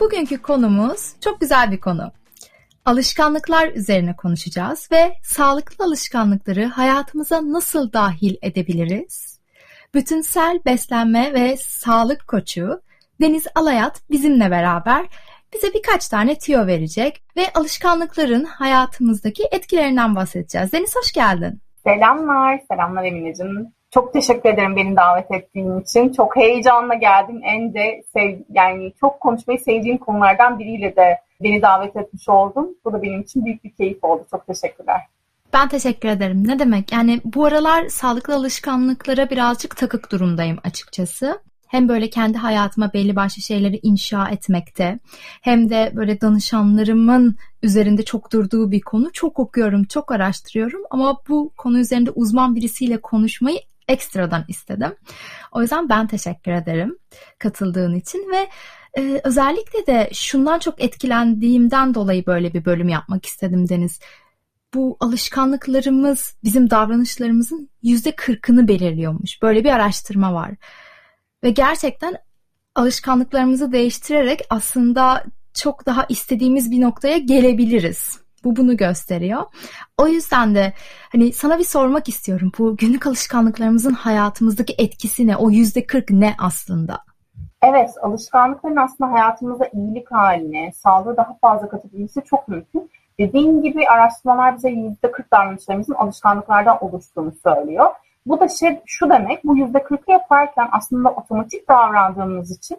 Bugünkü konumuz çok güzel bir konu. Alışkanlıklar üzerine konuşacağız ve sağlıklı alışkanlıkları hayatımıza nasıl dahil edebiliriz? Bütünsel beslenme ve sağlık koçu Deniz Alayat bizimle beraber bize birkaç tane tüyo verecek ve alışkanlıkların hayatımızdaki etkilerinden bahsedeceğiz. Deniz hoş geldin. Selamlar, selamlar Emine'cim. Çok teşekkür ederim beni davet ettiğin için. Çok heyecanla geldim. En de sev, yani çok konuşmayı sevdiğim konulardan biriyle de beni davet etmiş oldum. Bu da benim için büyük bir keyif oldu. Çok teşekkürler. Ben teşekkür ederim. Ne demek? Yani bu aralar sağlıklı alışkanlıklara birazcık takık durumdayım açıkçası. Hem böyle kendi hayatıma belli başlı şeyleri inşa etmekte hem de böyle danışanlarımın üzerinde çok durduğu bir konu. Çok okuyorum, çok araştırıyorum ama bu konu üzerinde uzman birisiyle konuşmayı ekstradan istedim. O yüzden ben teşekkür ederim katıldığın için ve e, özellikle de şundan çok etkilendiğimden dolayı böyle bir bölüm yapmak istedim Deniz. Bu alışkanlıklarımız bizim davranışlarımızın yüzde kırkını belirliyormuş. Böyle bir araştırma var. Ve gerçekten alışkanlıklarımızı değiştirerek aslında çok daha istediğimiz bir noktaya gelebiliriz. Bu bunu gösteriyor. O yüzden de hani sana bir sormak istiyorum. Bu günlük alışkanlıklarımızın hayatımızdaki etkisi ne? O yüzde kırk ne aslında? Evet, alışkanlıkların aslında hayatımıza iyilik haline, sağlığı daha fazla katabilmesi çok mümkün. Dediğim gibi araştırmalar bize yüzde kırk davranışlarımızın alışkanlıklardan oluştuğunu söylüyor. Bu da şey, şu demek, bu yüzde kırkı yaparken aslında otomatik davrandığımız için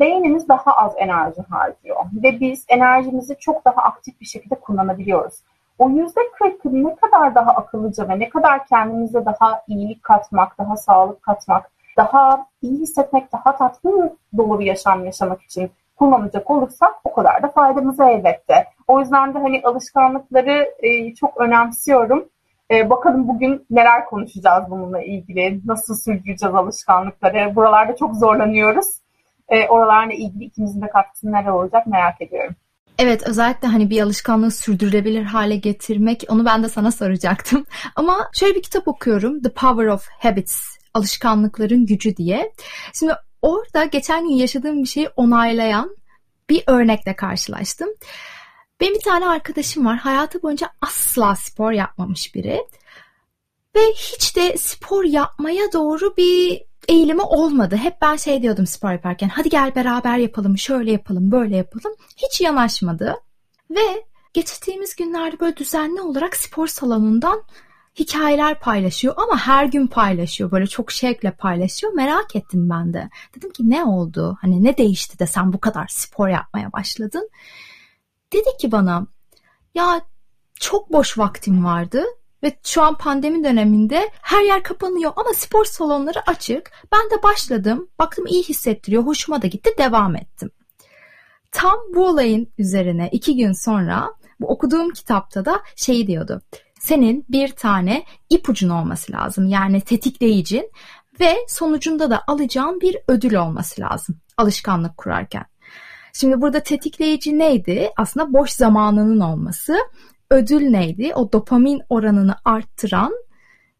beynimiz daha az enerji harcıyor ve biz enerjimizi çok daha aktif bir şekilde kullanabiliyoruz. O yüzde kırkı ne kadar daha akıllıca ve ne kadar kendimize daha iyilik katmak, daha sağlık katmak, daha iyi hissetmek, daha tatmin dolu bir yaşam yaşamak için kullanacak olursak o kadar da faydamıza elbette. O yüzden de hani alışkanlıkları e, çok önemsiyorum. E, bakalım bugün neler konuşacağız bununla ilgili, nasıl sürdüreceğiz alışkanlıkları. Buralarda çok zorlanıyoruz e, oralarla ilgili ikimizin de katkısı neler olacak merak ediyorum. Evet özellikle hani bir alışkanlığı sürdürülebilir hale getirmek onu ben de sana soracaktım. Ama şöyle bir kitap okuyorum The Power of Habits alışkanlıkların gücü diye. Şimdi orada geçen gün yaşadığım bir şeyi onaylayan bir örnekle karşılaştım. Benim bir tane arkadaşım var hayatı boyunca asla spor yapmamış biri. Ve hiç de spor yapmaya doğru bir eğilimi olmadı. Hep ben şey diyordum spor yaparken hadi gel beraber yapalım, şöyle yapalım, böyle yapalım. Hiç yanaşmadı. Ve geçtiğimiz günlerde böyle düzenli olarak spor salonundan hikayeler paylaşıyor ama her gün paylaşıyor. Böyle çok şevkle paylaşıyor. Merak ettim ben de. Dedim ki ne oldu? Hani ne değişti de sen bu kadar spor yapmaya başladın? Dedi ki bana ya çok boş vaktim vardı ve şu an pandemi döneminde her yer kapanıyor ama spor salonları açık. Ben de başladım. Baktım iyi hissettiriyor. Hoşuma da gitti. Devam ettim. Tam bu olayın üzerine iki gün sonra bu okuduğum kitapta da şey diyordu. Senin bir tane ipucun olması lazım. Yani tetikleyicin ve sonucunda da alacağın bir ödül olması lazım alışkanlık kurarken. Şimdi burada tetikleyici neydi? Aslında boş zamanının olması ödül neydi? O dopamin oranını arttıran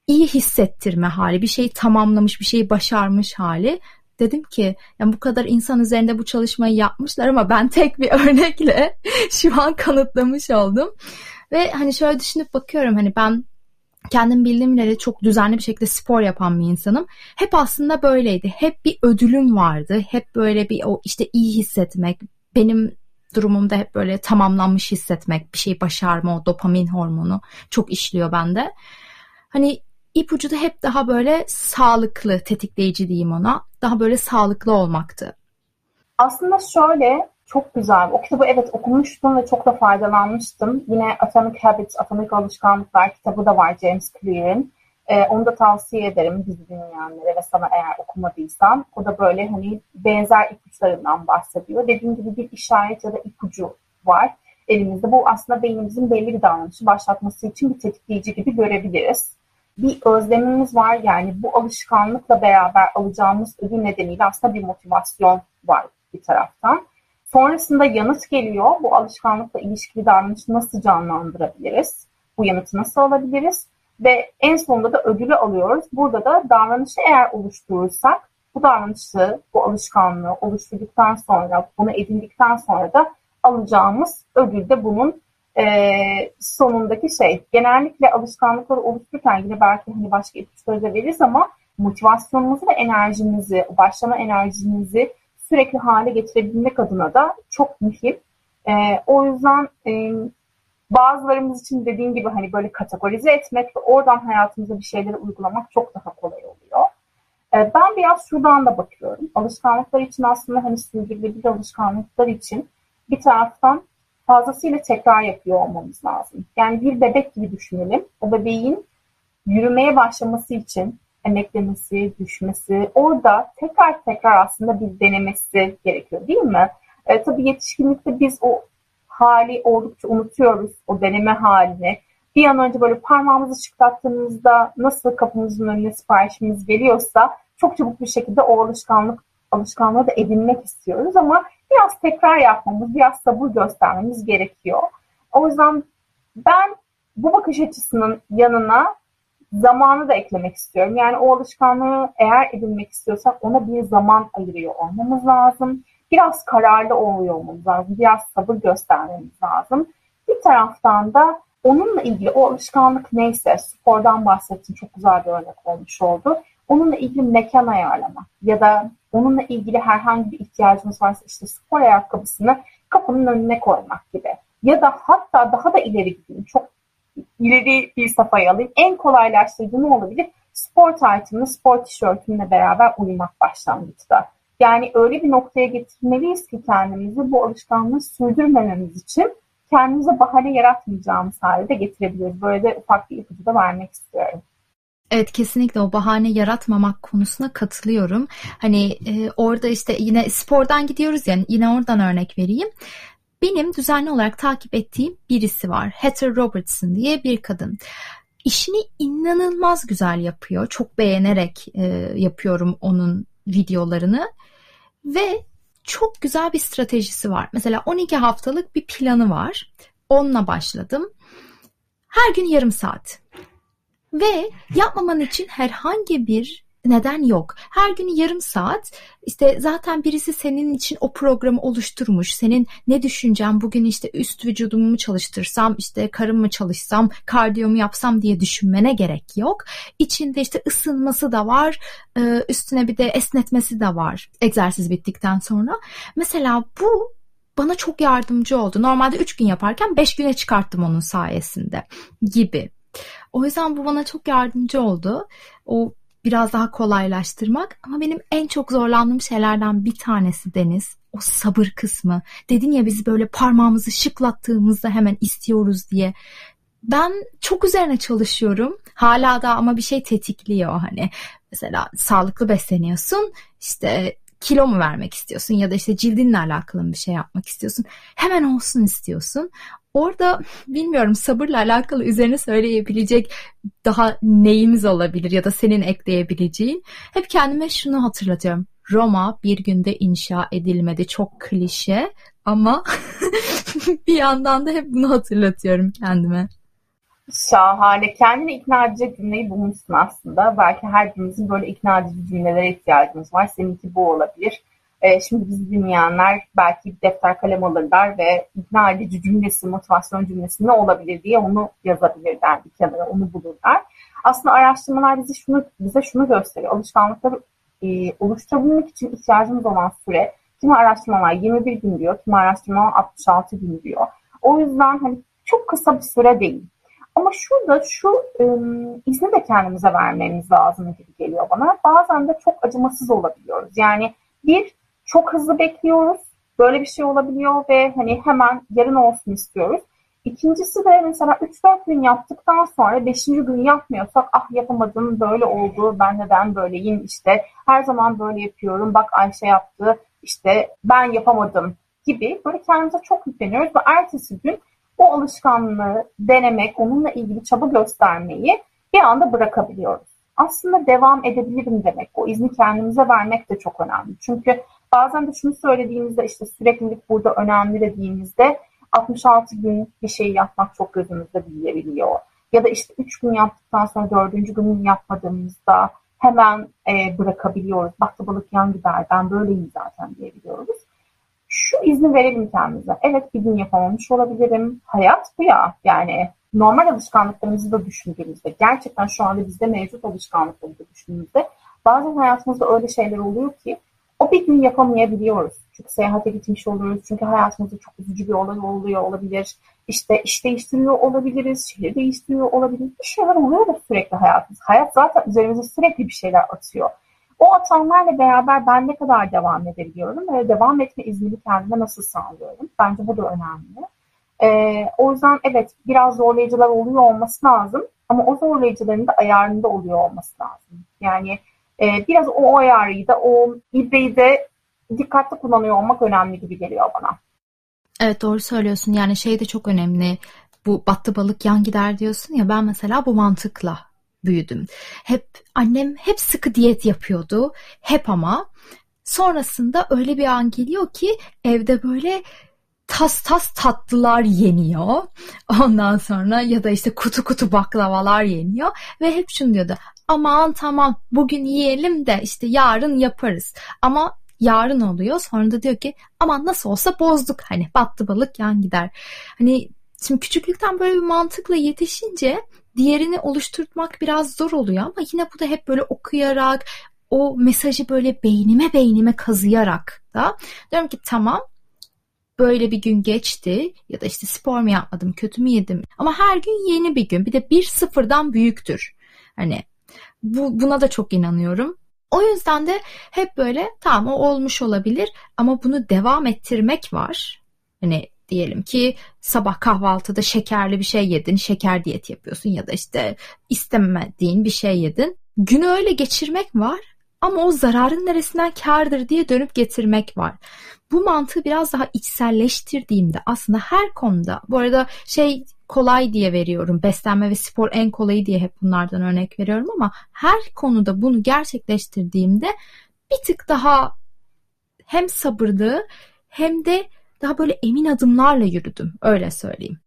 iyi hissettirme hali, bir şeyi tamamlamış, bir şeyi başarmış hali. Dedim ki yani bu kadar insan üzerinde bu çalışmayı yapmışlar ama ben tek bir örnekle şu an kanıtlamış oldum. Ve hani şöyle düşünüp bakıyorum hani ben kendim bildiğim bileli çok düzenli bir şekilde spor yapan bir insanım. Hep aslında böyleydi. Hep bir ödülüm vardı. Hep böyle bir o işte iyi hissetmek, benim durumumda hep böyle tamamlanmış hissetmek, bir şey başarma, o dopamin hormonu çok işliyor bende. Hani ipucu da hep daha böyle sağlıklı, tetikleyici diyeyim ona. Daha böyle sağlıklı olmaktı. Aslında şöyle çok güzel. O kitabı evet okumuştum ve çok da faydalanmıştım. Yine Atomic Habits, Atomik Alışkanlıklar kitabı da var James Clear'in. E, onu da tavsiye ederim bizi dinleyenlere ve sana eğer okumadıysan. O da böyle hani benzer ipuçlarından bahsediyor. Dediğim gibi bir işaret ya da ipucu var elimizde. Bu aslında beynimizin belli bir davranışı başlatması için bir tetikleyici gibi görebiliriz. Bir özlemimiz var yani bu alışkanlıkla beraber alacağımız ödül nedeniyle aslında bir motivasyon var bir taraftan. Sonrasında yanıt geliyor. Bu alışkanlıkla ilişkili davranışı nasıl canlandırabiliriz? Bu yanıtı nasıl alabiliriz? Ve en sonunda da ödülü alıyoruz. Burada da davranışı eğer oluşturursak bu davranışı, bu alışkanlığı oluşturduktan sonra, bunu edindikten sonra da alacağımız ödül de bunun e, sonundaki şey. Genellikle alışkanlıkları oluştururken yine belki hani başka ipuçları da veririz ama motivasyonumuzu ve enerjimizi, başlama enerjimizi sürekli hale getirebilmek adına da çok mühim. E, o yüzden e, bazılarımız için dediğim gibi hani böyle kategorize etmek ve oradan hayatımıza bir şeyleri uygulamak çok daha kolay oluyor. E, ben biraz şuradan da bakıyorum. Alışkanlıklar için aslında hani sürdürülebilir alışkanlıklar için bir taraftan fazlasıyla tekrar yapıyor olmamız lazım. Yani bir bebek gibi düşünelim. O bebeğin yürümeye başlaması için emeklemesi, düşmesi, orada tekrar tekrar aslında bir denemesi gerekiyor değil mi? E, tabii yetişkinlikte biz o hali oldukça unutuyoruz, o deneme halini. Bir an önce böyle parmağımızı çıkarttığımızda nasıl kapımızın önüne siparişimiz geliyorsa çok çabuk bir şekilde o alışkanlık alışkanlığı da edinmek istiyoruz ama biraz tekrar yapmamız, biraz sabır göstermemiz gerekiyor. O yüzden ben bu bakış açısının yanına zamanı da eklemek istiyorum. Yani o alışkanlığı eğer edinmek istiyorsak ona bir zaman ayırıyor olmamız lazım. Biraz kararlı olmamız lazım. Biraz sabır göstermemiz lazım. Bir taraftan da onunla ilgili o alışkanlık neyse spordan bahsettim çok güzel bir örnek olmuş oldu. Onunla ilgili mekan ayarlama ya da onunla ilgili herhangi bir ihtiyacımız varsa işte spor ayakkabısını kapının önüne koymak gibi. Ya da hatta daha da ileri gideyim. Çok ileri bir safhaya alayım. En kolaylaştırıcı ne olabilir? Spor taytımla, spor tişörtümle beraber uyumak başlangıçta. Yani öyle bir noktaya getirmeliyiz ki kendimizi bu alışkanlığı sürdürmememiz için kendimize bahane yaratmayacağımız hale de getirebiliriz. Böyle de ufak bir ipucu da vermek istiyorum. Evet kesinlikle o bahane yaratmamak konusuna katılıyorum. Hani e, orada işte yine spordan gidiyoruz yani yine oradan örnek vereyim. Benim düzenli olarak takip ettiğim birisi var. Heather Robertson diye bir kadın. İşini inanılmaz güzel yapıyor. Çok beğenerek e, yapıyorum onun videolarını. Ve çok güzel bir stratejisi var. Mesela 12 haftalık bir planı var. Onunla başladım. Her gün yarım saat. Ve yapmaman için herhangi bir neden yok. Her gün yarım saat işte zaten birisi senin için o programı oluşturmuş. Senin ne düşüncen bugün işte üst vücudumu mu çalıştırsam işte karın mı çalışsam kardiyomu yapsam diye düşünmene gerek yok. İçinde işte ısınması da var e, üstüne bir de esnetmesi de var egzersiz bittikten sonra. Mesela bu bana çok yardımcı oldu. Normalde 3 gün yaparken 5 güne çıkarttım onun sayesinde gibi. O yüzden bu bana çok yardımcı oldu. O biraz daha kolaylaştırmak ama benim en çok zorlandığım şeylerden bir tanesi Deniz o sabır kısmı. Dedin ya biz böyle parmağımızı şıklattığımızda hemen istiyoruz diye. Ben çok üzerine çalışıyorum. Hala da ama bir şey tetikliyor hani. Mesela sağlıklı besleniyorsun. işte kilo mu vermek istiyorsun ya da işte cildinle alakalı bir şey yapmak istiyorsun. Hemen olsun istiyorsun. Orada bilmiyorum sabırla alakalı üzerine söyleyebilecek daha neyimiz olabilir ya da senin ekleyebileceğin. Hep kendime şunu hatırlatıyorum. Roma bir günde inşa edilmedi. Çok klişe ama bir yandan da hep bunu hatırlatıyorum kendime. Şahane. Kendini ikna edecek cümleyi bulmuşsun aslında. Belki her birimizin böyle ikna edici cümlelere ihtiyacımız var. Seninki bu olabilir. E, şimdi bizi dinleyenler belki bir defter kalem alırlar ve ikna edici cümlesi, motivasyon cümlesi ne olabilir diye onu yazabilirler bir kenara, onu bulurlar. Aslında araştırmalar bize şunu bize şunu gösteriyor. Alışkanlıkları e, oluşturabilmek için ihtiyacımız olan süre kimi araştırmalar 21 gün diyor, kimi araştırmalar 66 gün diyor. O yüzden hani çok kısa bir süre değil. Ama şurada şu e, izni de kendimize vermemiz lazım gibi geliyor bana. Bazen de çok acımasız olabiliyoruz. Yani bir çok hızlı bekliyoruz. Böyle bir şey olabiliyor ve hani hemen yarın olsun istiyoruz. İkincisi de mesela 3-4 gün yaptıktan sonra 5. gün yapmıyorsak ah yapamadım böyle oldu ben neden böyleyim işte her zaman böyle yapıyorum bak Ayşe yaptı işte ben yapamadım gibi böyle kendimize çok yükleniyoruz ve ertesi gün o alışkanlığı denemek, onunla ilgili çaba göstermeyi bir anda bırakabiliyoruz. Aslında devam edebilirim demek, o izni kendimize vermek de çok önemli. Çünkü bazen de şunu söylediğimizde işte süreklilik burada önemli dediğimizde 66 gün bir şey yapmak çok gözümüzde büyüyebiliyor. Ya da işte 3 gün yaptıktan sonra 4. günün yapmadığımızda hemen e, bırakabiliyoruz. Baktı balık yan gider ben böyleyim zaten diyebiliyoruz. Şu izni verelim kendimize. Evet bir gün yapamamış olabilirim. Hayat bu ya. Yani normal alışkanlıklarımızı da düşündüğümüzde, gerçekten şu anda bizde mevcut alışkanlıkları da düşündüğümüzde bazen hayatımızda öyle şeyler oluyor ki o bir gün yapamayabiliyoruz. Çünkü seyahate gitmiş oluyoruz. Çünkü hayatımızda çok üzücü bir olay oluyor olabilir. İşte iş değiştiriyor olabiliriz. Şehir değiştiriyor olabilir. Bir şeyler oluyor da sürekli hayatımız. Hayat zaten üzerimize sürekli bir şeyler atıyor. O atanlarla beraber ben ne kadar devam edebiliyorum ve devam etme iznini kendime nasıl sağlıyorum? Bence bu da önemli. Ee, o yüzden evet biraz zorlayıcılar oluyor olması lazım ama o zorlayıcıların da ayarında oluyor olması lazım. Yani e, biraz o ayarıyı da o ibreyi de dikkatli kullanıyor olmak önemli gibi geliyor bana. Evet doğru söylüyorsun. Yani şey de çok önemli. Bu battı balık yan gider diyorsun ya ben mesela bu mantıkla büyüdüm. Hep annem hep sıkı diyet yapıyordu. Hep ama sonrasında öyle bir an geliyor ki evde böyle tas tas tatlılar yeniyor. Ondan sonra ya da işte kutu kutu baklavalar yeniyor ve hep şunu diyordu. Aman tamam bugün yiyelim de işte yarın yaparız. Ama yarın oluyor. Sonra da diyor ki aman nasıl olsa bozduk. Hani battı balık yan gider. Hani şimdi küçüklükten böyle bir mantıkla yetişince diğerini oluşturmak biraz zor oluyor ama yine bu da hep böyle okuyarak o mesajı böyle beynime beynime kazıyarak da diyorum ki tamam böyle bir gün geçti ya da işte spor mu yapmadım kötü mü yedim? Ama her gün yeni bir gün. Bir de bir sıfırdan büyüktür. Hani bu, buna da çok inanıyorum. O yüzden de hep böyle tamam o olmuş olabilir ama bunu devam ettirmek var. Hani diyelim ki sabah kahvaltıda şekerli bir şey yedin, şeker diyet yapıyorsun ya da işte istemediğin bir şey yedin. Günü öyle geçirmek var ama o zararın neresinden kardır diye dönüp getirmek var. Bu mantığı biraz daha içselleştirdiğimde aslında her konuda bu arada şey kolay diye veriyorum. Beslenme ve spor en kolayı diye hep bunlardan örnek veriyorum ama her konuda bunu gerçekleştirdiğimde bir tık daha hem sabırlı hem de daha böyle emin adımlarla yürüdüm. Öyle söyleyeyim.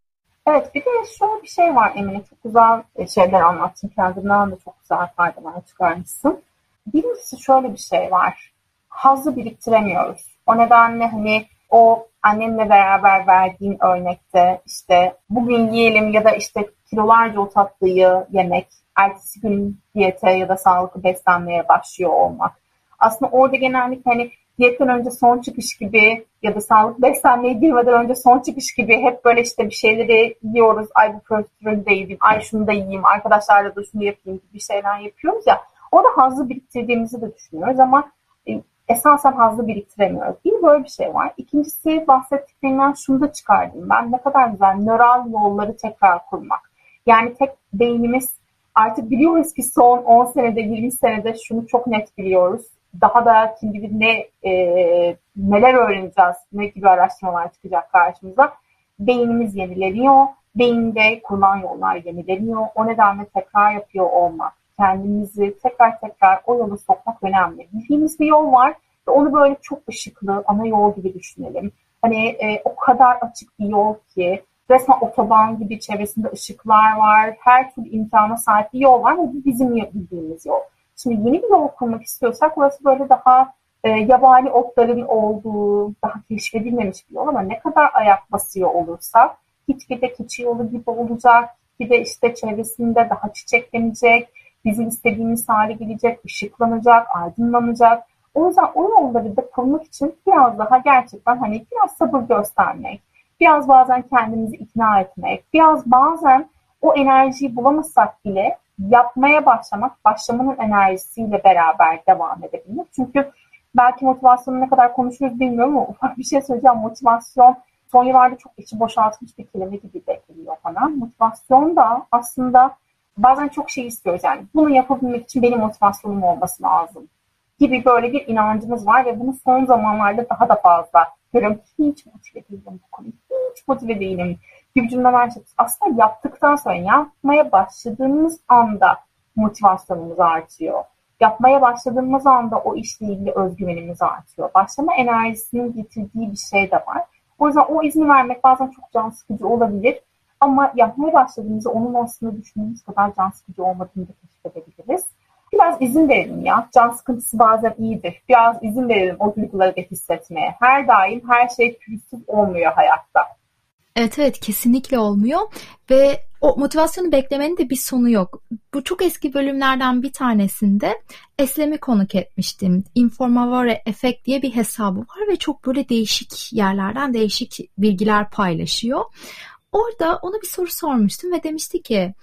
Evet bir de şöyle bir şey var Emine. Çok güzel şeyler anlattın. Kendinden de çok güzel faydalar çıkarmışsın. Birincisi şöyle bir şey var. Hazzı biriktiremiyoruz. O nedenle hani o annemle beraber verdiğin örnekte işte bugün yiyelim ya da işte kilolarca o tatlıyı yemek, ertesi gün diyete ya da sağlıklı beslenmeye başlıyor olmak. Aslında orada genellikle hani diyetten önce son çıkış gibi ya da sağlıklı beslenmeye girmeden önce son çıkış gibi hep böyle işte bir şeyleri yiyoruz. Ay bu protein de yiyeyim, ay şunu da yiyeyim, arkadaşlarla da şunu yapayım gibi şeyler yapıyoruz ya. Orada hazzı biriktirdiğimizi de düşünüyoruz ama e, esasen hazzı biriktiremiyoruz. Bir böyle bir şey var. İkincisi bahsettiklerinden şunu da çıkardım ben. Ne kadar güzel nöral yolları tekrar kurmak. Yani tek beynimiz artık biliyoruz ki son 10 senede 20 senede şunu çok net biliyoruz. Daha da kim bilir ne e, neler öğreneceğiz, ne gibi araştırmalar çıkacak karşımıza. Beynimiz yenileniyor. Beyinde kurulan yollar yenileniyor. O nedenle tekrar yapıyor olmak kendimizi tekrar tekrar o yola sokmak önemli. Bildiğimiz bir yol var ve onu böyle çok ışıklı, ana yol gibi düşünelim. Hani e, o kadar açık bir yol ki resmen otoban gibi çevresinde ışıklar var. Her türlü imkana sahip bir yol var ve bu bizim bildiğimiz yol. Şimdi yeni bir yol kurmak istiyorsak burası böyle daha e, yabani otların olduğu, daha keşfedilmemiş bir yol ama ne kadar ayak basıyor olursak gitgide keçi yolu gibi olacak. Bir de işte çevresinde daha çiçeklenecek, bizim istediğimiz hale gelecek, ışıklanacak, aydınlanacak. O yüzden o yolları da kurmak için biraz daha gerçekten hani biraz sabır göstermek, biraz bazen kendimizi ikna etmek, biraz bazen o enerjiyi bulamasak bile yapmaya başlamak, başlamanın enerjisiyle beraber devam edebilmek. Çünkü belki motivasyonu ne kadar konuşuyoruz bilmiyorum ama ufak bir şey söyleyeceğim. Motivasyon son yıllarda çok içi boşaltmış bir kelime gibi de geliyor bana. Motivasyon da aslında bazen çok şey istiyoruz yani bunu yapabilmek için benim motivasyonum olması lazım gibi böyle bir inancımız var ve bunu son zamanlarda daha da fazla görüyorum. Hiç motive değilim bu konuda. Hiç motive değilim gibi cümleler çıktı. Aslında yaptıktan sonra yapmaya başladığımız anda motivasyonumuz artıyor. Yapmaya başladığımız anda o işle ilgili özgüvenimiz artıyor. Başlama enerjisinin getirdiği bir şey de var. O yüzden o izni vermek bazen çok can sıkıcı olabilir. Ama yapmaya başladığımızda onun aslında düşündüğümüz kadar can sıkıcı olmadığını da keşfedebiliriz. Biraz izin verelim ya. Can sıkıntısı bazen iyidir. Biraz izin verelim o duyguları da hissetmeye. Her daim her şey pürüzsüz olmuyor hayatta. Evet evet kesinlikle olmuyor ve o motivasyonu beklemenin de bir sonu yok. Bu çok eski bölümlerden bir tanesinde Eslem'i konuk etmiştim. Informavore Effect diye bir hesabı var ve çok böyle değişik yerlerden değişik bilgiler paylaşıyor. Orada ona bir soru sormuştum ve demişti ki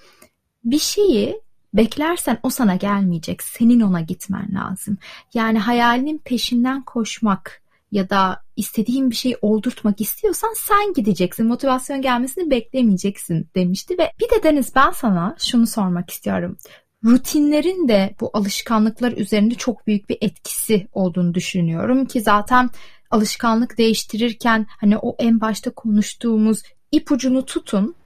bir şeyi beklersen o sana gelmeyecek. Senin ona gitmen lazım. Yani hayalinin peşinden koşmak ya da istediğin bir şey oldurtmak istiyorsan sen gideceksin. Motivasyon gelmesini beklemeyeceksin demişti ve bir de Deniz ben sana şunu sormak istiyorum. Rutinlerin de bu alışkanlıklar üzerinde çok büyük bir etkisi olduğunu düşünüyorum ki zaten alışkanlık değiştirirken hani o en başta konuştuğumuz ipucunu tutun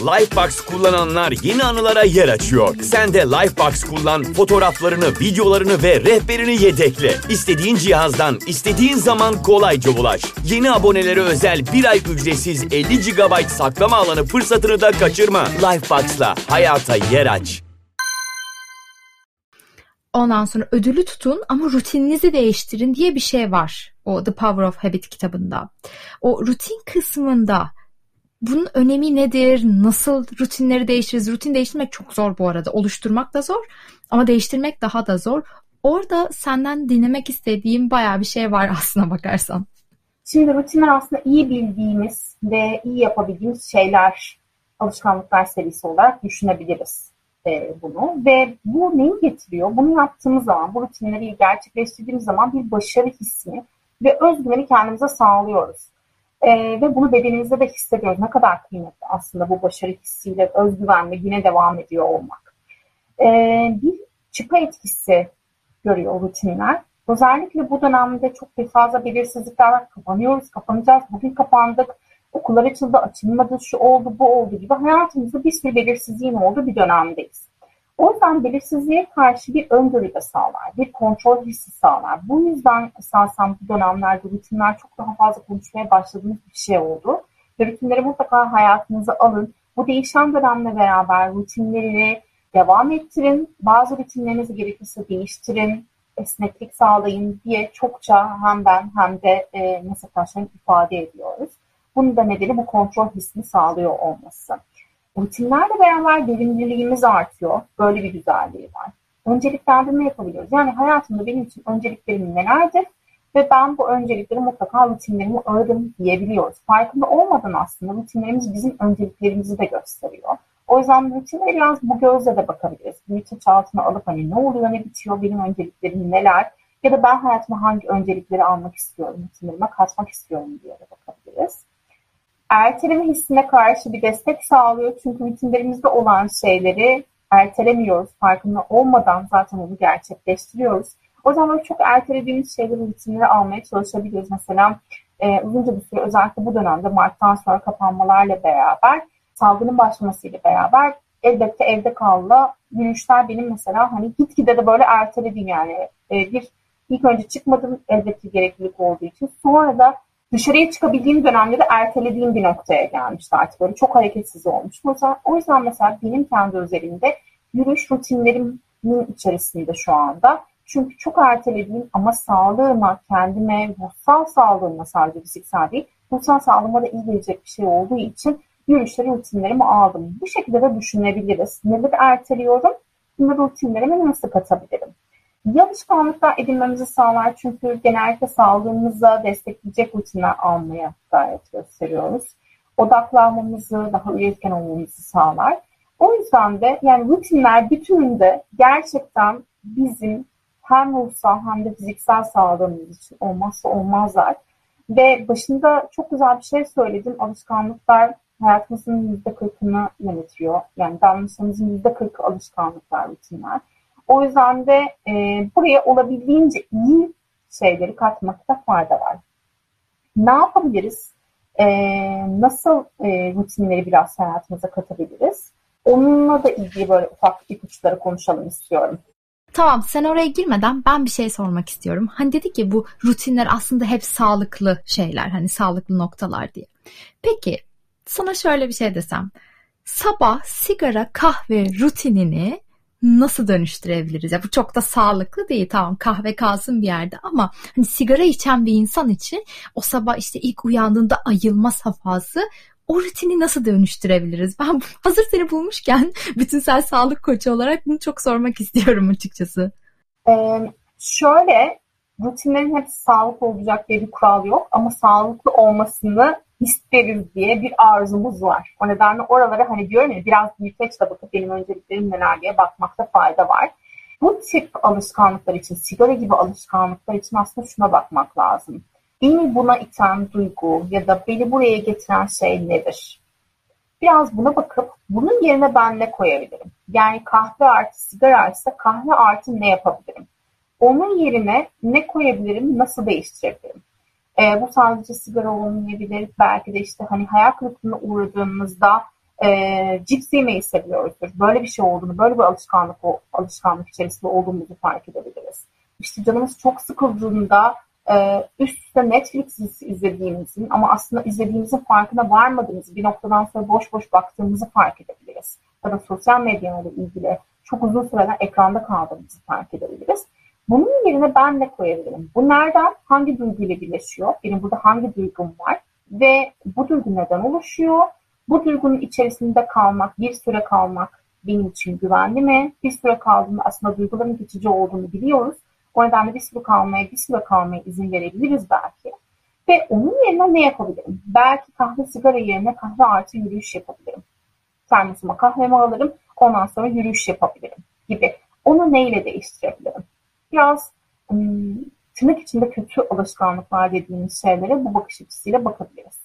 Lifebox kullananlar yeni anılara yer açıyor. Sen de Lifebox kullan, fotoğraflarını, videolarını ve rehberini yedekle. İstediğin cihazdan, istediğin zaman kolayca ulaş. Yeni abonelere özel bir ay ücretsiz 50 GB saklama alanı fırsatını da kaçırma. Lifebox'la hayata yer aç. Ondan sonra ödülü tutun ama rutininizi değiştirin diye bir şey var. O The Power of Habit kitabında. O rutin kısmında bunun önemi nedir? Nasıl rutinleri değiştiririz? Rutin değiştirmek çok zor bu arada. Oluşturmak da zor ama değiştirmek daha da zor. Orada senden dinlemek istediğim bayağı bir şey var aslına bakarsan. Şimdi rutinler aslında iyi bildiğimiz ve iyi yapabildiğimiz şeyler, alışkanlıklar serisi olarak düşünebiliriz e, bunu. Ve bu neyi getiriyor? Bunu yaptığımız zaman, bu rutinleri gerçekleştirdiğimiz zaman bir başarı hissini ve özgüveni kendimize sağlıyoruz. E, ve bunu bedenimizde de hissediyoruz. Ne kadar kıymetli aslında bu başarı hissiyle özgüvenle yine devam ediyor olmak. E, bir çıpa etkisi görüyor rutinler. Özellikle bu dönemde çok fazla belirsizlikler var. Kapanıyoruz, kapanacağız. Bugün kapandık. Okullar açıldı, açılmadı, şu oldu, bu oldu gibi hayatımızda bir sürü belirsizliğin olduğu bir dönemdeyiz. O yüzden belirsizliğe karşı bir öngörü de sağlar, bir kontrol hissi sağlar. Bu yüzden esasen bu dönemlerde rutinler çok daha fazla konuşmaya başladığımız bir şey oldu. Ve rutinleri mutlaka hayatınıza alın. Bu değişen dönemle beraber rutinleri devam ettirin. Bazı rutinlerinizi gerekirse değiştirin, esneklik sağlayın diye çokça hem ben hem de e, meslektaşlarım ifade ediyoruz. Bunun da nedeni bu kontrol hissini sağlıyor olması. Rutinlerle beraber verimliliğimiz artıyor. Böyle bir güzelliği var. Önceliklendirme yapabiliyoruz. Yani hayatımda benim için önceliklerim nelerdir? Ve ben bu öncelikleri mutlaka rutinlerimi aradım diyebiliyoruz. Farkında olmadan aslında rutinlerimiz bizim önceliklerimizi de gösteriyor. O yüzden rutinlere biraz bu gözle de bakabiliriz. Bilinç altına alıp hani ne oluyor ne bitiyor, benim önceliklerim neler? Ya da ben hayatıma hangi öncelikleri almak istiyorum, rutinlerime katmak istiyorum diye de bakabiliriz erteleme hissine karşı bir destek sağlıyor. Çünkü rutinlerimizde olan şeyleri ertelemiyoruz. Farkında olmadan zaten onu gerçekleştiriyoruz. O zaman çok ertelediğimiz şeyleri rutinlere almaya çalışabiliyoruz. Mesela e, uzunca bir süre özellikle bu dönemde Mart'tan sonra kapanmalarla beraber salgının başlamasıyla beraber elbette evde kalma yürüyüşler benim mesela hani gitgide de böyle ertelediğim yani e, bir ilk önce çıkmadım elbette gereklilik olduğu için sonra da dışarıya çıkabildiğim dönemde de ertelediğim bir noktaya gelmişti artık. Böyle çok hareketsiz olmuş. Mesela, o yüzden mesela benim kendi özelinde yürüyüş rutinlerimin içerisinde şu anda. Çünkü çok ertelediğim ama sağlığıma, kendime, ruhsal sağlığıma sadece fiziksel değil, ruhsal sağlığıma da iyi gelecek bir şey olduğu için yürüyüşleri rutinlerimi aldım. Bu şekilde de düşünebiliriz. Neleri erteliyorum? Bunları rutinlerime nasıl katabilirim? İyi alışkanlıklar edinmemizi sağlar çünkü genellikle sağlığımıza destekleyecek rutinler almaya gayret gösteriyoruz. Odaklanmamızı, daha üretken olmamızı sağlar. O yüzden de yani rutinler bütününde gerçekten bizim hem ruhsal hem de fiziksel sağlığımız için olmazsa olmazlar. Ve başında çok güzel bir şey söyledin. Alışkanlıklar hayatımızın yüzde kırkını yönetiyor. Yani davranışlarımızın yüzde kırkı alışkanlıklar, rutinler. O yüzden de e, buraya olabildiğince iyi şeyleri katmakta fayda var. Ne yapabiliriz? E, nasıl e, rutinleri biraz hayatımıza katabiliriz? Onunla da ilgili böyle ufak ipuçları konuşalım istiyorum. Tamam sen oraya girmeden ben bir şey sormak istiyorum. Hani dedi ki bu rutinler aslında hep sağlıklı şeyler hani sağlıklı noktalar diye. Peki sana şöyle bir şey desem. Sabah sigara kahve rutinini nasıl dönüştürebiliriz? Ya bu çok da sağlıklı değil tamam kahve kalsın bir yerde ama hani sigara içen bir insan için o sabah işte ilk uyandığında ayılma safhası o rutini nasıl dönüştürebiliriz? Ben hazır seni bulmuşken bütünsel sağlık koçu olarak bunu çok sormak istiyorum açıkçası. Ee, şöyle rutinlerin hepsi sağlıklı olacak diye bir kural yok ama sağlıklı olmasını isteriz diye bir arzumuz var. O nedenle oralara hani diyorum ya biraz büyüteçle bakıp benim önceliklerim neler diye bakmakta fayda var. Bu tip alışkanlıklar için, sigara gibi alışkanlıklar için aslında şuna bakmak lazım. Beni buna iten duygu ya da beni buraya getiren şey nedir? Biraz buna bakıp bunun yerine ben ne koyabilirim? Yani kahve artı sigara ise kahve artı ne yapabilirim? Onun yerine ne koyabilirim, nasıl değiştirebilirim? E, bu sadece sigara olmayabilir. Belki de işte hani hayal kırıklığına uğradığımızda e, cips yemeyi seviyoruzdur. Böyle bir şey olduğunu, böyle bir alışkanlık alışkanlık içerisinde olduğumuzu fark edebiliriz. İşte canımız çok sıkıldığında e, üst üste Netflix izlediğimizin ama aslında izlediğimizin farkına varmadığımızı bir noktadan sonra boş boş baktığımızı fark edebiliriz. Ya da sosyal medyayla ilgili çok uzun süreler ekranda kaldığımızı fark edebiliriz. Bunun yerine ben ne koyabilirim? Bu nereden, hangi duyguyla birleşiyor? Benim burada hangi duygum var? Ve bu duygu neden oluşuyor? Bu duygunun içerisinde kalmak, bir süre kalmak benim için güvenli mi? Bir süre kaldığında aslında duyguların geçici olduğunu biliyoruz. O nedenle bir süre kalmaya, bir süre kalmaya izin verebiliriz belki. Ve onun yerine ne yapabilirim? Belki kahve sigara yerine kahve artı yürüyüş yapabilirim. Termosuma kahvemi alırım, ondan sonra yürüyüş yapabilirim gibi. Onu neyle değiştirebilirim? Biraz ım, tırnak içinde kötü alışkanlıklar dediğimiz şeylere bu bakış açısıyla bakabiliriz.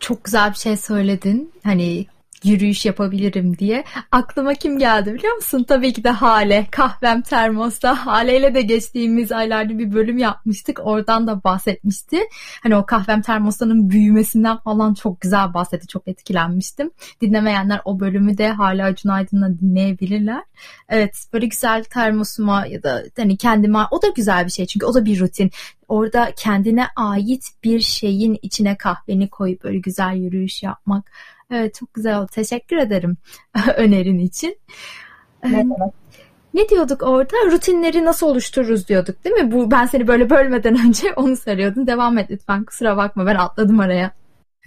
Çok güzel bir şey söyledin. Hani yürüyüş yapabilirim diye. Aklıma kim geldi biliyor musun? Tabii ki de Hale. Kahvem termosta. Hale ile de geçtiğimiz aylarda bir bölüm yapmıştık. Oradan da bahsetmişti. Hani o kahvem termostanın büyümesinden falan çok güzel bahsetti. Çok etkilenmiştim. Dinlemeyenler o bölümü de Hale Acun Aydın'la dinleyebilirler. Evet böyle güzel termosuma ya da hani kendime o da güzel bir şey. Çünkü o da bir rutin orada kendine ait bir şeyin içine kahveni koyup böyle güzel yürüyüş yapmak Evet çok güzel oldu. Teşekkür ederim önerin için. Ne, ne diyorduk orada? Rutinleri nasıl oluştururuz diyorduk değil mi? Bu ben seni böyle bölmeden önce onu sarıyordum. Devam et lütfen. Kusura bakma ben atladım araya.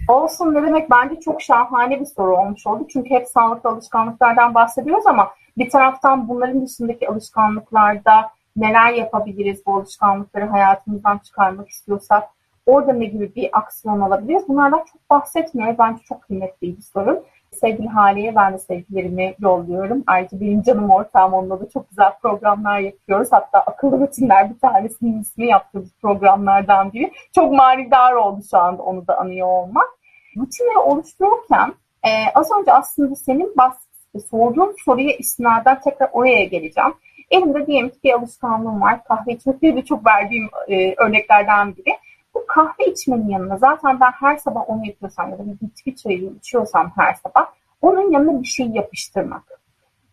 Olsun ne demek bence çok şahane bir soru olmuş oldu. Çünkü hep sağlıklı alışkanlıklardan bahsediyoruz ama bir taraftan bunların dışındaki alışkanlıklarda neler yapabiliriz bu alışkanlıkları hayatımızdan çıkarmak istiyorsak Orada ne gibi bir aksiyon alabiliriz? Bunlardan çok bahsetmiyor. Bence çok kıymetli bir sorun. Sevgili Hale'ye ben de sevgilerimi yolluyorum. Ayrıca benim canım ortağım onunla da çok güzel programlar yapıyoruz. Hatta akıllı rutinler bir tanesinin ismi yaptığımız programlardan biri. Çok manidar oldu şu anda onu da anıyor olmak. Rutinleri oluştururken e, az önce aslında senin bahs sorduğun soruya istinaden tekrar oraya geleceğim. Elimde diyelim ki bir alışkanlığım var. Kahve içmek bir çok verdiğim e, örneklerden biri. Bu kahve içmenin yanına zaten ben her sabah onu yapıyorsam ya da bir bitki çayı içiyorsam her sabah onun yanına bir şey yapıştırmak.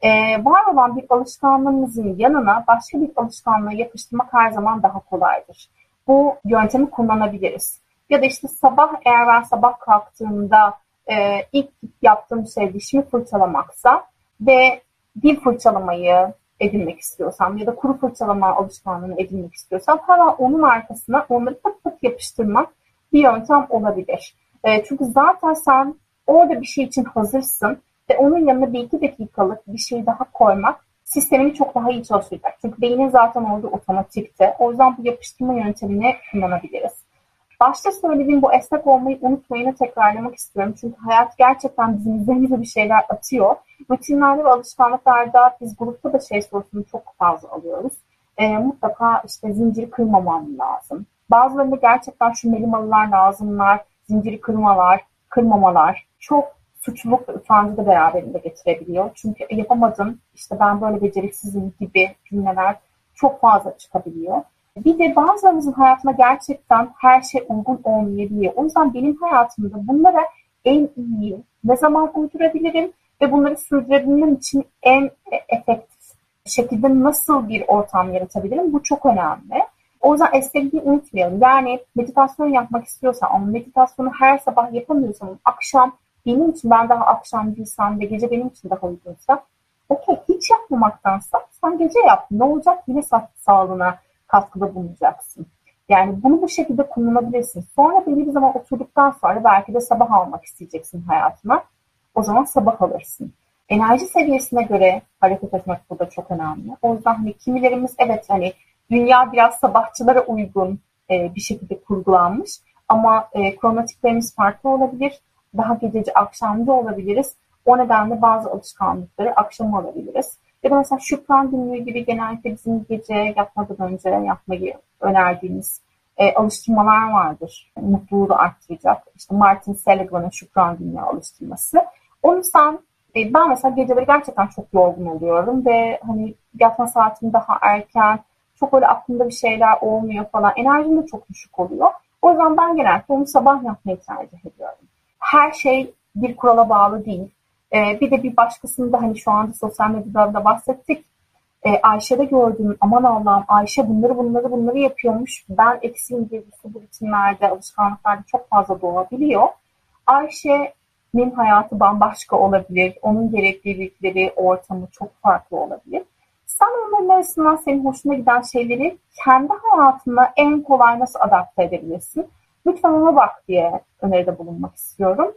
Ee, var olan bir alışkanlığımızın yanına başka bir alışkanlığı yapıştırmak her zaman daha kolaydır. Bu yöntemi kullanabiliriz. Ya da işte sabah eğer ben sabah kalktığımda e, ilk yaptığım şey dişimi fırçalamaksa ve dil fırçalamayı, edinmek istiyorsam ya da kuru fırçalama alışkanlığını edinmek istiyorsam hemen onun arkasına onları pat pat yapıştırmak bir yöntem olabilir. E, çünkü zaten sen orada bir şey için hazırsın ve onun yanına bir iki dakikalık bir şey daha koymak sistemini çok daha iyi çalıştıracak. Çünkü beynin zaten orada otomatikte. O yüzden bu yapıştırma yöntemini kullanabiliriz. Başta söylediğim bu esnek olmayı unutmayını tekrarlamak istiyorum. Çünkü hayat gerçekten bizim üzerimize bir şeyler atıyor. Rutinlerde ve alışkanlıklarda biz grupta da şey sorusunu çok fazla alıyoruz. E, mutlaka işte zinciri kırmamam lazım. Bazılarında gerçekten şu melimalılar lazımlar, zinciri kırmalar, kırmamalar çok suçluluk ve utancı da beraberinde getirebiliyor. Çünkü yapamadım, işte ben böyle beceriksizim gibi cümleler çok fazla çıkabiliyor. Bir de bazılarımızın hayatına gerçekten her şey uygun olmayabiliyor. O yüzden benim hayatımda bunlara en iyi ne zaman uydurabilirim ve bunları sürdürebilmem için en efektif şekilde nasıl bir ortam yaratabilirim? Bu çok önemli. O yüzden esnekliği unutmayalım. Yani meditasyon yapmak istiyorsan ama meditasyonu her sabah yapamıyorsan akşam benim için ben daha akşam değilsem ve gece benim için daha uygunsa okey hiç yapmamaktansa sen gece yap. Ne olacak? Yine sağlığına katkıda bulunacaksın. Yani bunu bu şekilde kullanabilirsin. Sonra belli bir zaman oturduktan sonra belki de sabah almak isteyeceksin hayatına. O zaman sabah alırsın. Enerji seviyesine göre hareket etmek burada çok önemli. O yüzden hani kimilerimiz evet hani dünya biraz sabahçılara uygun e, bir şekilde kurgulanmış ama e, kromatiklerimiz farklı olabilir. Daha gececi akşamcı olabiliriz. O nedenle bazı alışkanlıkları akşam alabiliriz. Ya da mesela Şükran günlüğü gibi genellikle bizim gece yatmadan önce yapmayı önerdiğimiz e, alıştırmalar vardır. Mutluluğu da arttıracak. İşte Martin Seligman'ın Şükran günlüğü alıştırması. Onu sen e, ben mesela geceleri gerçekten çok yorgun oluyorum ve hani yatma saatim daha erken, çok öyle aklımda bir şeyler olmuyor falan. Enerjim de çok düşük oluyor. O yüzden ben genellikle onu sabah yapmayı tercih ediyorum. Her şey bir kurala bağlı değil. Ee, bir de bir başkasını da hani şu anda sosyal medyada da bahsettik. Ee, Ayşe'de gördüğüm aman Allah'ım Ayşe bunları bunları bunları yapıyormuş. Ben eksiğim duygusu bu ritimlerde, alışkanlıklarda çok fazla doğabiliyor. Ayşe'nin hayatı bambaşka olabilir. Onun gereklilikleri, ortamı çok farklı olabilir. Sen onların arasından senin hoşuna giden şeyleri kendi hayatına en kolay nasıl adapte edebilirsin? Lütfen ona bak diye öneride bulunmak istiyorum.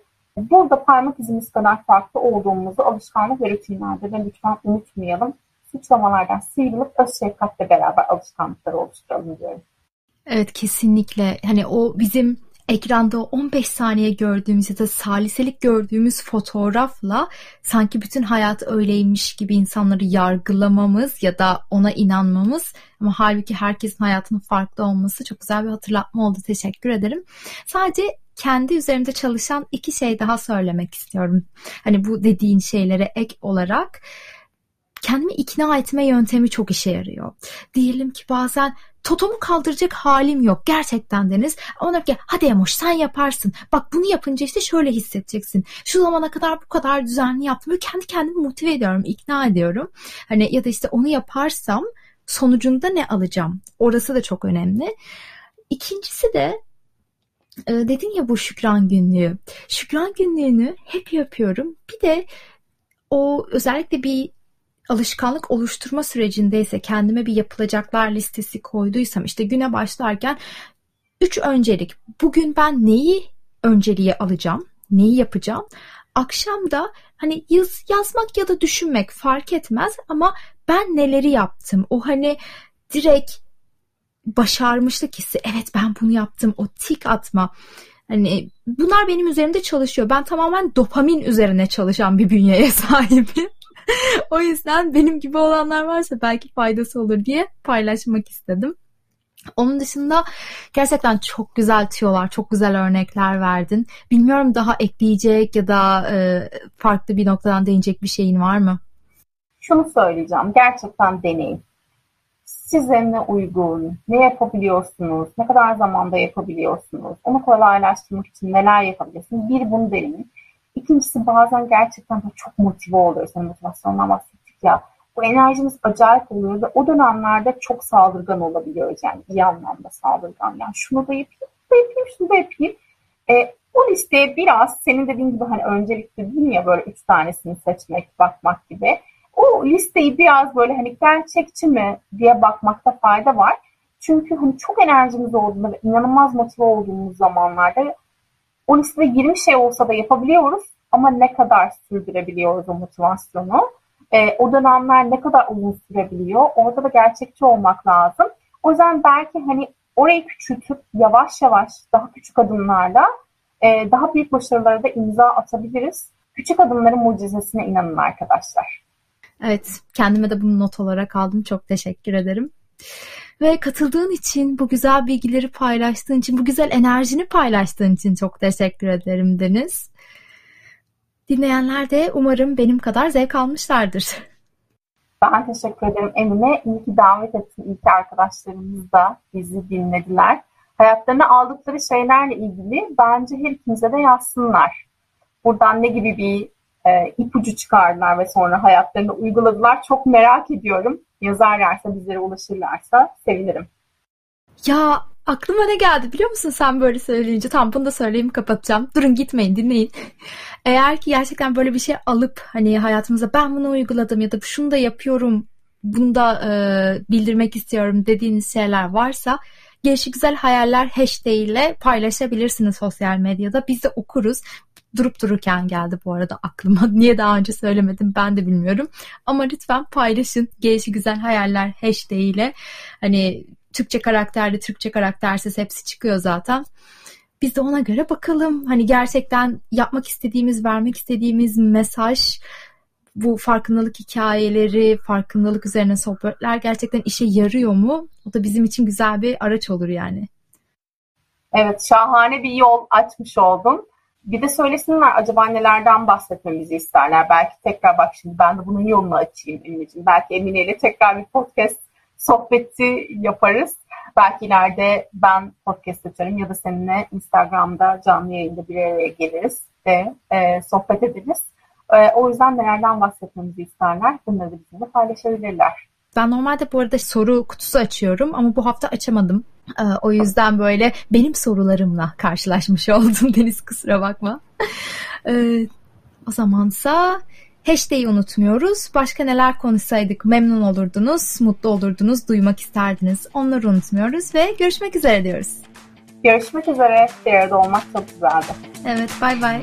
Burada parmak izimiz kadar farklı olduğumuzu alışkanlık ve rutinlerde de lütfen unutmayalım. Suçlamalardan sıyrılıp öz şefkatle beraber alışkanlıkları oluşturalım diyorum. Evet kesinlikle. Hani o bizim ekranda 15 saniye gördüğümüz ya da saliselik gördüğümüz fotoğrafla sanki bütün hayat öyleymiş gibi insanları yargılamamız ya da ona inanmamız ama halbuki herkesin hayatının farklı olması çok güzel bir hatırlatma oldu. Teşekkür ederim. Sadece kendi üzerimde çalışan iki şey daha söylemek istiyorum. Hani bu dediğin şeylere ek olarak kendimi ikna etme yöntemi çok işe yarıyor. Diyelim ki bazen totomu kaldıracak halim yok gerçekten Deniz. Ona ki hadi Emoş sen yaparsın. Bak bunu yapınca işte şöyle hissedeceksin. Şu zamana kadar bu kadar düzenli yaptım. Böyle kendi kendimi motive ediyorum, ikna ediyorum. Hani ya da işte onu yaparsam sonucunda ne alacağım? Orası da çok önemli. İkincisi de e, dedin ya bu şükran günlüğü. Şükran günlüğünü hep yapıyorum. Bir de o özellikle bir alışkanlık oluşturma sürecindeyse kendime bir yapılacaklar listesi koyduysam işte güne başlarken üç öncelik bugün ben neyi önceliğe alacağım neyi yapacağım akşam da hani yaz, yazmak ya da düşünmek fark etmez ama ben neleri yaptım o hani direkt başarmışlık hissi evet ben bunu yaptım o tik atma Hani bunlar benim üzerimde çalışıyor. Ben tamamen dopamin üzerine çalışan bir bünyeye sahibim. o yüzden benim gibi olanlar varsa belki faydası olur diye paylaşmak istedim. Onun dışında gerçekten çok güzel tüyolar, çok güzel örnekler verdin. Bilmiyorum daha ekleyecek ya da e, farklı bir noktadan değinecek bir şeyin var mı? Şunu söyleyeceğim. Gerçekten deneyin. Size ne uygun, ne yapabiliyorsunuz, ne kadar zamanda yapabiliyorsunuz, onu kolaylaştırmak için neler yapabilirsiniz? Bir, bunu deneyin. İkincisi bazen gerçekten çok motive oluyoruz. Yani motivasyondan bahsettik ya. Bu enerjimiz acayip oluyor ve o dönemlerde çok saldırgan olabiliyoruz. Yani iyi anlamda saldırgan. Yani şunu da yapayım, şunu da yapayım, şunu da yapayım. E, o listeye biraz senin dediğin gibi hani öncelikli değil ya böyle üç tanesini seçmek, bakmak gibi. O listeyi biraz böyle hani gerçekçi mi diye bakmakta fayda var. Çünkü hani çok enerjimiz olduğunda ve inanılmaz motive olduğumuz zamanlarda o listede 20 şey olsa da yapabiliyoruz ama ne kadar sürdürebiliyoruz o motivasyonu? E, o dönemler ne kadar uzun sürebiliyor? Orada da gerçekçi olmak lazım. O yüzden belki hani orayı küçültüp yavaş yavaş daha küçük adımlarla e, daha büyük başarılara da imza atabiliriz. Küçük adımların mucizesine inanın arkadaşlar. Evet, kendime de bunu not olarak aldım. Çok teşekkür ederim. Ve katıldığın için, bu güzel bilgileri paylaştığın için, bu güzel enerjini paylaştığın için çok teşekkür ederim Deniz. Dinleyenler de umarım benim kadar zevk almışlardır. Ben teşekkür ederim Emine. İyi ki davet ettin. İyi ki arkadaşlarımız da bizi dinlediler. Hayatlarına aldıkları şeylerle ilgili bence her ikimize de yazsınlar. Buradan ne gibi bir e, ipucu çıkardılar ve sonra hayatlarını uyguladılar. Çok merak ediyorum. Yazarlarsa, bizlere ulaşırlarsa sevinirim. Ya aklıma ne geldi biliyor musun sen böyle söyleyince? Tam bunu da söyleyeyim kapatacağım. Durun gitmeyin dinleyin. Eğer ki gerçekten böyle bir şey alıp hani hayatımıza ben bunu uyguladım ya da şunu da yapıyorum bunu da e, bildirmek istiyorum dediğiniz şeyler varsa Gelişi Güzel Hayaller hashtag ile paylaşabilirsiniz sosyal medyada. Biz de okuruz. Durup dururken geldi bu arada aklıma. Niye daha önce söylemedim ben de bilmiyorum. Ama lütfen paylaşın. Gelişi Güzel Hayaller hashtag ile. Hani Türkçe karakterli, Türkçe karaktersiz hepsi çıkıyor zaten. Biz de ona göre bakalım. Hani gerçekten yapmak istediğimiz, vermek istediğimiz mesaj bu farkındalık hikayeleri, farkındalık üzerine sohbetler gerçekten işe yarıyor mu? O da bizim için güzel bir araç olur yani. Evet, şahane bir yol açmış oldun. Bir de söylesinler acaba nelerden bahsetmemizi isterler. Belki tekrar bak şimdi ben de bunun yolunu açayım Emine'ciğim. Belki Emine ile tekrar bir podcast sohbeti yaparız. Belki ileride ben podcast açarım ya da seninle Instagram'da canlı yayında bir araya geliriz ve e, sohbet ederiz. E, o yüzden nelerden bahsetmemizi isterler. Bunları bizimle paylaşabilirler. Ben normalde bu arada soru kutusu açıyorum ama bu hafta açamadım. E, o yüzden böyle benim sorularımla karşılaşmış oldum Deniz kusura bakma. E, o zamansa Hashtag'i unutmuyoruz. Başka neler konuşsaydık memnun olurdunuz, mutlu olurdunuz, duymak isterdiniz. Onları unutmuyoruz ve görüşmek üzere diyoruz. Görüşmek üzere. Bir arada olmak çok güzeldi. Evet, bay bay.